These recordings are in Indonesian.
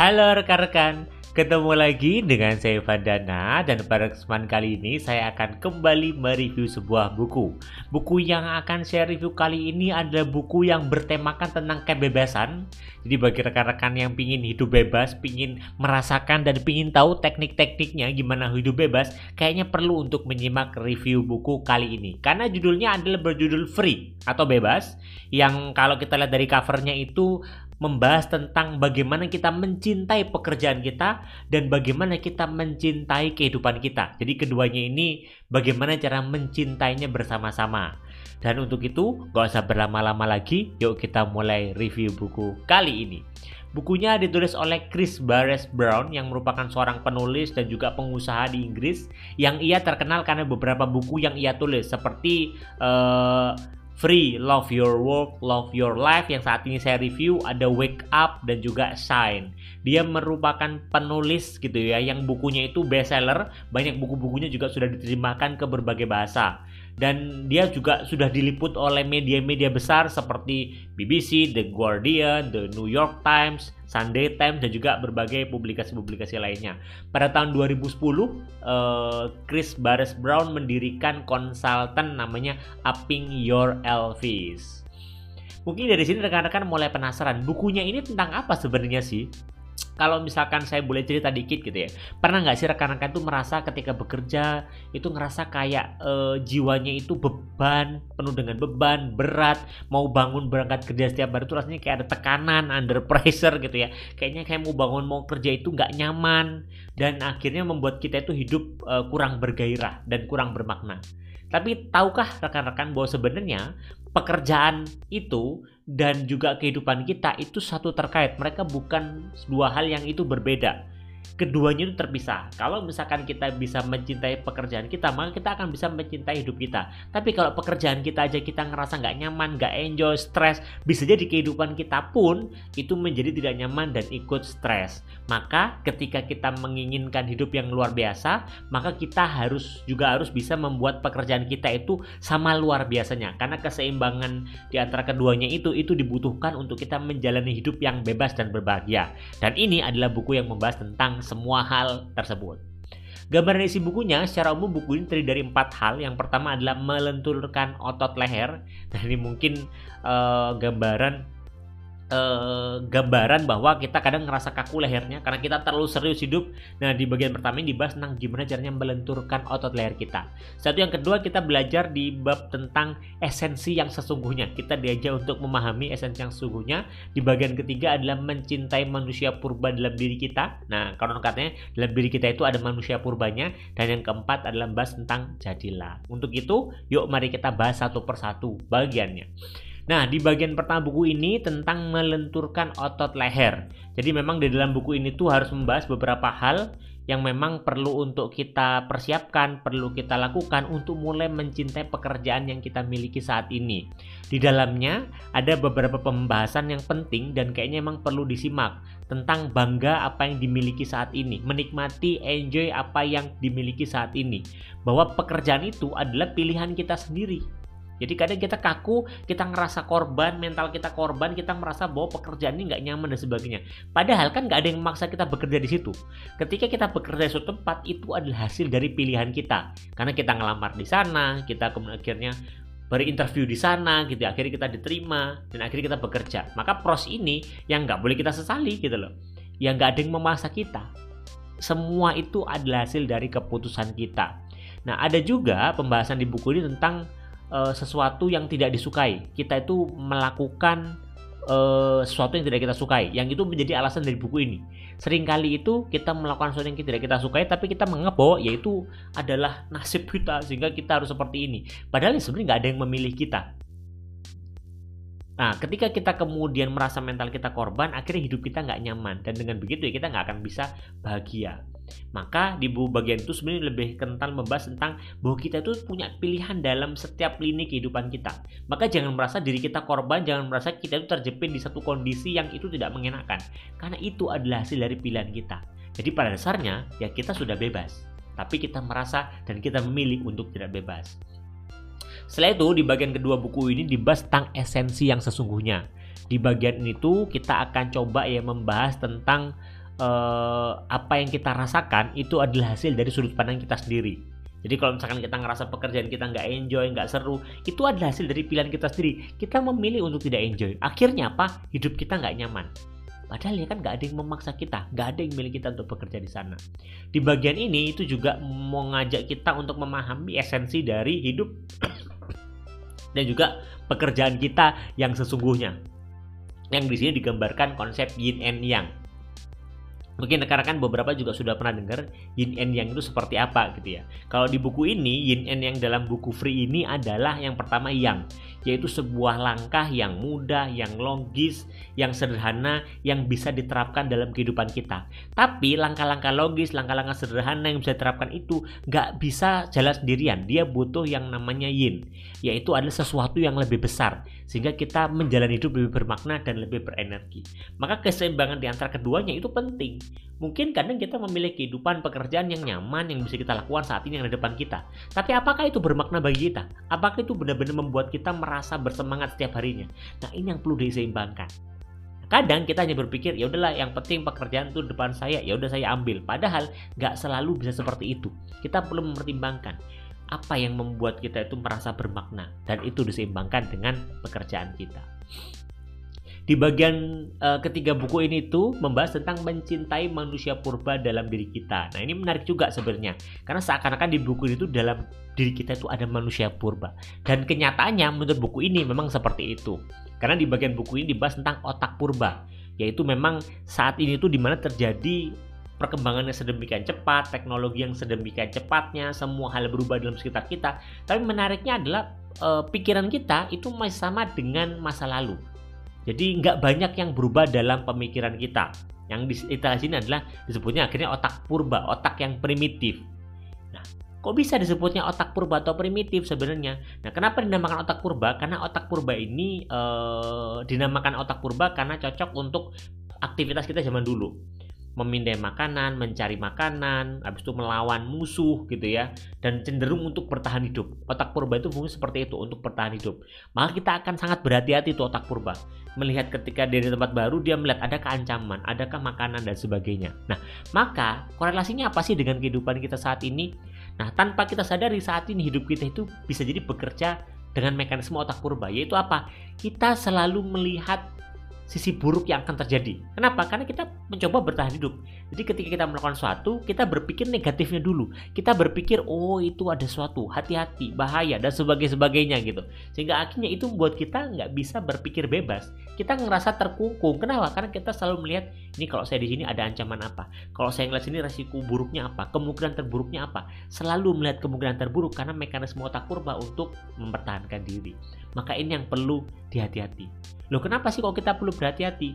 Halo rekan-rekan, ketemu lagi dengan saya Vandana dan pada kesempatan kali ini saya akan kembali mereview sebuah buku. Buku yang akan saya review kali ini adalah buku yang bertemakan tentang kebebasan. Jadi bagi rekan-rekan yang ingin hidup bebas, ingin merasakan dan ingin tahu teknik-tekniknya gimana hidup bebas, kayaknya perlu untuk menyimak review buku kali ini. Karena judulnya adalah berjudul Free atau Bebas, yang kalau kita lihat dari covernya itu membahas tentang bagaimana kita mencintai pekerjaan kita dan bagaimana kita mencintai kehidupan kita. Jadi keduanya ini bagaimana cara mencintainya bersama-sama. Dan untuk itu, gak usah berlama-lama lagi, yuk kita mulai review buku kali ini. Bukunya ditulis oleh Chris Barres Brown yang merupakan seorang penulis dan juga pengusaha di Inggris yang ia terkenal karena beberapa buku yang ia tulis seperti uh, Free, Love Your Work, Love Your Life. Yang saat ini saya review ada Wake Up dan juga Shine. Dia merupakan penulis gitu ya yang bukunya itu bestseller, banyak buku-bukunya juga sudah diterjemahkan ke berbagai bahasa dan dia juga sudah diliput oleh media-media besar seperti BBC, The Guardian, The New York Times, Sunday Times dan juga berbagai publikasi-publikasi lainnya. Pada tahun 2010, eh, Chris Barres Brown mendirikan konsultan namanya Upping Your Elvis. Mungkin dari sini rekan-rekan mulai penasaran, bukunya ini tentang apa sebenarnya sih? Kalau misalkan saya boleh cerita dikit gitu ya. Pernah nggak sih rekan-rekan tuh merasa ketika bekerja itu ngerasa kayak uh, jiwanya itu beban penuh dengan beban berat mau bangun berangkat kerja setiap hari itu rasanya kayak ada tekanan under pressure gitu ya. Kayaknya kayak mau bangun mau kerja itu nggak nyaman. Dan akhirnya membuat kita itu hidup uh, kurang bergairah dan kurang bermakna. Tapi tahukah rekan-rekan bahwa sebenarnya pekerjaan itu dan juga kehidupan kita itu satu terkait. Mereka bukan dua hal yang itu berbeda keduanya itu terpisah. Kalau misalkan kita bisa mencintai pekerjaan kita, maka kita akan bisa mencintai hidup kita. Tapi kalau pekerjaan kita aja kita ngerasa nggak nyaman, nggak enjoy, stres, bisa jadi kehidupan kita pun itu menjadi tidak nyaman dan ikut stres. Maka ketika kita menginginkan hidup yang luar biasa, maka kita harus juga harus bisa membuat pekerjaan kita itu sama luar biasanya. Karena keseimbangan di antara keduanya itu itu dibutuhkan untuk kita menjalani hidup yang bebas dan berbahagia. Dan ini adalah buku yang membahas tentang semua hal tersebut. Gambaran isi bukunya secara umum buku ini terdiri dari empat hal. Yang pertama adalah melenturkan otot leher. Nah ini mungkin uh, gambaran uh, gambaran bahwa kita kadang ngerasa kaku lehernya karena kita terlalu serius hidup. Nah, di bagian pertama ini dibahas tentang gimana caranya melenturkan otot leher kita. Satu yang kedua kita belajar di bab tentang esensi yang sesungguhnya. Kita diajak untuk memahami esensi yang sesungguhnya. Di bagian ketiga adalah mencintai manusia purba dalam diri kita. Nah, kalau katanya dalam diri kita itu ada manusia purbanya dan yang keempat adalah bahas tentang jadilah. Untuk itu, yuk mari kita bahas satu persatu bagiannya. Nah, di bagian pertama buku ini tentang melenturkan otot leher. Jadi memang di dalam buku ini tuh harus membahas beberapa hal yang memang perlu untuk kita persiapkan, perlu kita lakukan untuk mulai mencintai pekerjaan yang kita miliki saat ini. Di dalamnya ada beberapa pembahasan yang penting dan kayaknya memang perlu disimak tentang bangga apa yang dimiliki saat ini, menikmati, enjoy apa yang dimiliki saat ini. Bahwa pekerjaan itu adalah pilihan kita sendiri jadi kadang kita kaku, kita ngerasa korban, mental kita korban, kita merasa bahwa pekerjaan ini nggak nyaman dan sebagainya. Padahal kan nggak ada yang memaksa kita bekerja di situ. Ketika kita bekerja di suatu tempat, itu adalah hasil dari pilihan kita. Karena kita ngelamar di sana, kita kemudian akhirnya berinterview di sana gitu akhirnya kita diterima dan akhirnya kita bekerja maka pros ini yang nggak boleh kita sesali gitu loh yang nggak ada yang memaksa kita semua itu adalah hasil dari keputusan kita nah ada juga pembahasan di buku ini tentang uh, sesuatu yang tidak disukai. Kita itu melakukan uh, sesuatu yang tidak kita sukai. Yang itu menjadi alasan dari buku ini. Seringkali itu kita melakukan sesuatu yang tidak kita sukai, tapi kita menganggap bahwa yaitu adalah nasib kita sehingga kita harus seperti ini. Padahal sebenarnya nggak ada yang memilih kita. Nah, ketika kita kemudian merasa mental kita korban, akhirnya hidup kita nggak nyaman dan dengan begitu ya kita nggak akan bisa bahagia. Maka di buku bagian itu sebenarnya lebih kental membahas tentang bahwa kita itu punya pilihan dalam setiap lini kehidupan kita. Maka jangan merasa diri kita korban, jangan merasa kita itu terjepit di satu kondisi yang itu tidak mengenakan. Karena itu adalah hasil dari pilihan kita. Jadi pada dasarnya ya kita sudah bebas. Tapi kita merasa dan kita memilih untuk tidak bebas. Setelah itu di bagian kedua buku ini dibahas tentang esensi yang sesungguhnya. Di bagian ini tuh kita akan coba ya membahas tentang eh, apa yang kita rasakan itu adalah hasil dari sudut pandang kita sendiri. Jadi kalau misalkan kita ngerasa pekerjaan kita nggak enjoy, nggak seru, itu adalah hasil dari pilihan kita sendiri. Kita memilih untuk tidak enjoy. Akhirnya apa? Hidup kita nggak nyaman. Padahal ya kan nggak ada yang memaksa kita, nggak ada yang milih kita untuk bekerja di sana. Di bagian ini itu juga mau ngajak kita untuk memahami esensi dari hidup dan juga pekerjaan kita yang sesungguhnya. Yang di sini digambarkan konsep yin and yang. Mungkin rekan-rekan beberapa juga sudah pernah dengar yin and yang itu seperti apa gitu ya. Kalau di buku ini yin and yang dalam buku free ini adalah yang pertama yang yaitu sebuah langkah yang mudah, yang logis, yang sederhana yang bisa diterapkan dalam kehidupan kita. Tapi langkah-langkah logis, langkah-langkah sederhana yang bisa diterapkan itu nggak bisa jalan sendirian. Dia butuh yang namanya yin, yaitu adalah sesuatu yang lebih besar sehingga kita menjalani hidup lebih bermakna dan lebih berenergi. Maka keseimbangan di antara keduanya itu penting. Mungkin kadang kita memilih kehidupan pekerjaan yang nyaman yang bisa kita lakukan saat ini yang ada depan kita. Tapi apakah itu bermakna bagi kita? Apakah itu benar-benar membuat kita merasa bersemangat setiap harinya? Nah, ini yang perlu diseimbangkan. Kadang kita hanya berpikir ya udahlah yang penting pekerjaan itu depan saya ya udah saya ambil. Padahal nggak selalu bisa seperti itu. Kita perlu mempertimbangkan apa yang membuat kita itu merasa bermakna dan itu diseimbangkan dengan pekerjaan kita. Di bagian uh, ketiga buku ini tuh membahas tentang mencintai manusia purba dalam diri kita. Nah ini menarik juga sebenarnya karena seakan-akan di buku itu dalam diri kita itu ada manusia purba dan kenyataannya menurut buku ini memang seperti itu. Karena di bagian buku ini dibahas tentang otak purba, yaitu memang saat ini tuh di mana terjadi perkembangannya sedemikian cepat, teknologi yang sedemikian cepatnya, semua hal berubah dalam sekitar kita. Tapi menariknya adalah e, pikiran kita itu masih sama dengan masa lalu. Jadi nggak banyak yang berubah dalam pemikiran kita. Yang di istilah sini adalah disebutnya akhirnya otak purba, otak yang primitif. Nah, kok bisa disebutnya otak purba atau primitif sebenarnya? Nah, kenapa dinamakan otak purba? Karena otak purba ini eh, dinamakan otak purba karena cocok untuk aktivitas kita zaman dulu memindai makanan, mencari makanan, habis itu melawan musuh gitu ya, dan cenderung untuk bertahan hidup. Otak purba itu fungsi seperti itu untuk bertahan hidup. Maka kita akan sangat berhati-hati tuh otak purba. Melihat ketika dari tempat baru dia melihat ada keancaman, adakah makanan dan sebagainya. Nah, maka korelasinya apa sih dengan kehidupan kita saat ini? Nah, tanpa kita sadari saat ini hidup kita itu bisa jadi bekerja dengan mekanisme otak purba, yaitu apa? Kita selalu melihat sisi buruk yang akan terjadi. Kenapa? Karena kita mencoba bertahan hidup. Jadi ketika kita melakukan sesuatu, kita berpikir negatifnya dulu. Kita berpikir, oh itu ada sesuatu, hati-hati, bahaya, dan sebagainya gitu. Sehingga akhirnya itu membuat kita nggak bisa berpikir bebas. Kita ngerasa terkungkung. Kenapa? Karena kita selalu melihat, ini kalau saya di sini ada ancaman apa? Kalau saya ngeliat sini resiko buruknya apa? Kemungkinan terburuknya apa? Selalu melihat kemungkinan terburuk karena mekanisme otak purba untuk mempertahankan diri. Maka ini yang perlu dihati-hati. Loh kenapa sih kok kita perlu berhati-hati?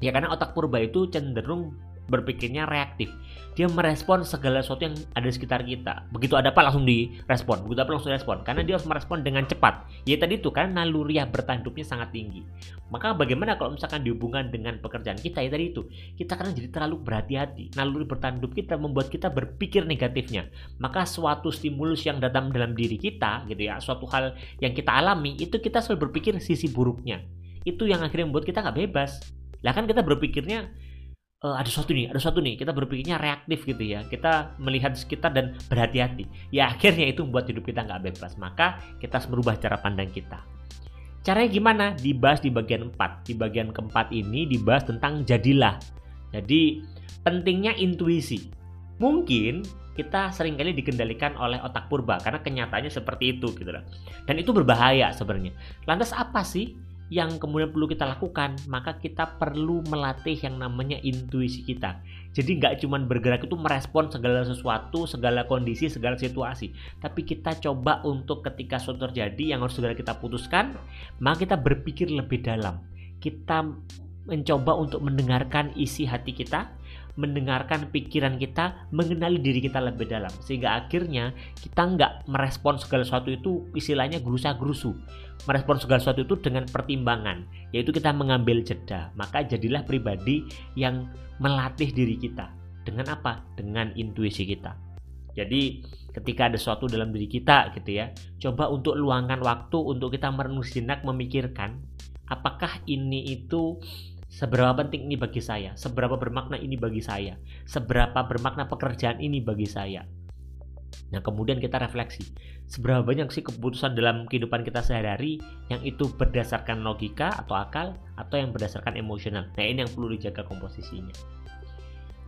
Ya karena otak purba itu cenderung berpikirnya reaktif. Dia merespon segala sesuatu yang ada di sekitar kita. Begitu ada apa langsung direspon, begitu apa langsung direspon. Karena dia harus merespon dengan cepat. Ya tadi itu karena naluriah bertahan hidupnya sangat tinggi. Maka bagaimana kalau misalkan dihubungkan dengan pekerjaan kita ya tadi itu, kita kan jadi terlalu berhati-hati. Naluri bertahan hidup kita membuat kita berpikir negatifnya. Maka suatu stimulus yang datang dalam diri kita gitu ya, suatu hal yang kita alami itu kita selalu berpikir sisi buruknya itu yang akhirnya membuat kita nggak bebas lah kan kita berpikirnya e, ada sesuatu nih ada sesuatu nih. Kita berpikirnya reaktif gitu ya. Kita melihat sekitar dan berhati-hati. Ya akhirnya itu membuat hidup kita nggak bebas. Maka kita harus merubah cara pandang kita. Caranya gimana? Dibahas di bagian 4 di bagian keempat ini dibahas tentang jadilah. Jadi pentingnya intuisi. Mungkin kita sering kali dikendalikan oleh otak purba karena kenyataannya seperti itu gitu loh. Dan itu berbahaya sebenarnya. Lantas apa sih yang kemudian perlu kita lakukan, maka kita perlu melatih yang namanya intuisi kita. Jadi nggak cuma bergerak itu merespon segala sesuatu, segala kondisi, segala situasi. Tapi kita coba untuk ketika sesuatu terjadi yang harus segera kita putuskan, maka kita berpikir lebih dalam. Kita mencoba untuk mendengarkan isi hati kita, mendengarkan pikiran kita, mengenali diri kita lebih dalam. Sehingga akhirnya kita nggak merespon segala sesuatu itu istilahnya gerusa-gerusu. Merespon segala sesuatu itu dengan pertimbangan, yaitu kita mengambil jeda. Maka jadilah pribadi yang melatih diri kita. Dengan apa? Dengan intuisi kita. Jadi ketika ada sesuatu dalam diri kita gitu ya, coba untuk luangkan waktu untuk kita merenung sejenak memikirkan apakah ini itu Seberapa penting ini bagi saya? Seberapa bermakna ini bagi saya? Seberapa bermakna pekerjaan ini bagi saya? Nah, kemudian kita refleksi, seberapa banyak sih keputusan dalam kehidupan kita sehari-hari yang itu berdasarkan logika atau akal atau yang berdasarkan emosional. Nah, ini yang perlu dijaga komposisinya.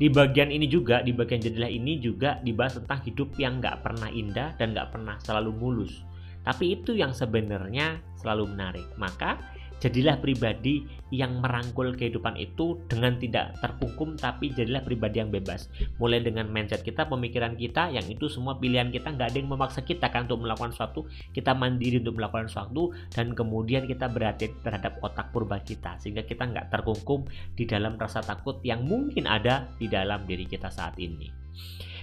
Di bagian ini juga, di bagian jadilah ini juga dibahas tentang hidup yang nggak pernah indah dan nggak pernah selalu mulus. Tapi itu yang sebenarnya selalu menarik. Maka Jadilah pribadi yang merangkul kehidupan itu dengan tidak terhukum tapi jadilah pribadi yang bebas. Mulai dengan mindset kita, pemikiran kita, yang itu semua pilihan kita nggak ada yang memaksa kita kan untuk melakukan sesuatu. Kita mandiri untuk melakukan sesuatu dan kemudian kita berhati terhadap otak purba kita sehingga kita nggak terkungkum di dalam rasa takut yang mungkin ada di dalam diri kita saat ini.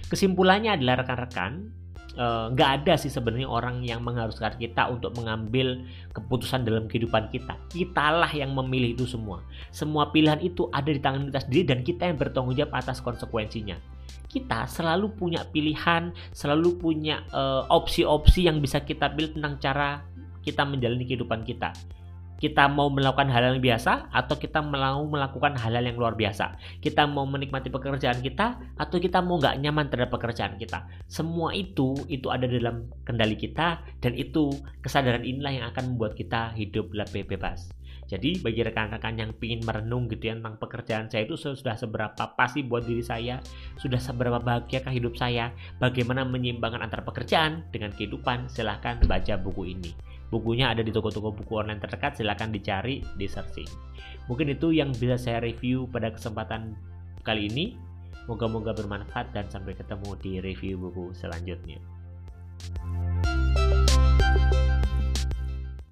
Kesimpulannya adalah rekan-rekan, nggak uh, ada sih sebenarnya orang yang mengharuskan kita untuk mengambil keputusan dalam kehidupan kita. Kitalah yang memilih itu semua. Semua pilihan itu ada di tangan kita sendiri dan kita yang bertanggung jawab atas konsekuensinya. Kita selalu punya pilihan, selalu punya eh, opsi-opsi uh, yang bisa kita pilih tentang cara kita menjalani kehidupan kita kita mau melakukan hal yang biasa atau kita mau melakukan hal-hal yang luar biasa. Kita mau menikmati pekerjaan kita atau kita mau nggak nyaman terhadap pekerjaan kita. Semua itu itu ada dalam kendali kita dan itu kesadaran inilah yang akan membuat kita hidup lebih bebas. Jadi bagi rekan-rekan yang ingin merenung gitu ya tentang pekerjaan saya itu sudah seberapa pasti buat diri saya, sudah seberapa bahagiakah hidup saya, bagaimana menyeimbangkan antara pekerjaan dengan kehidupan, silahkan baca buku ini. Bukunya ada di toko-toko buku online terdekat, silahkan dicari di searching. Mungkin itu yang bisa saya review pada kesempatan kali ini. Moga-moga bermanfaat dan sampai ketemu di review buku selanjutnya.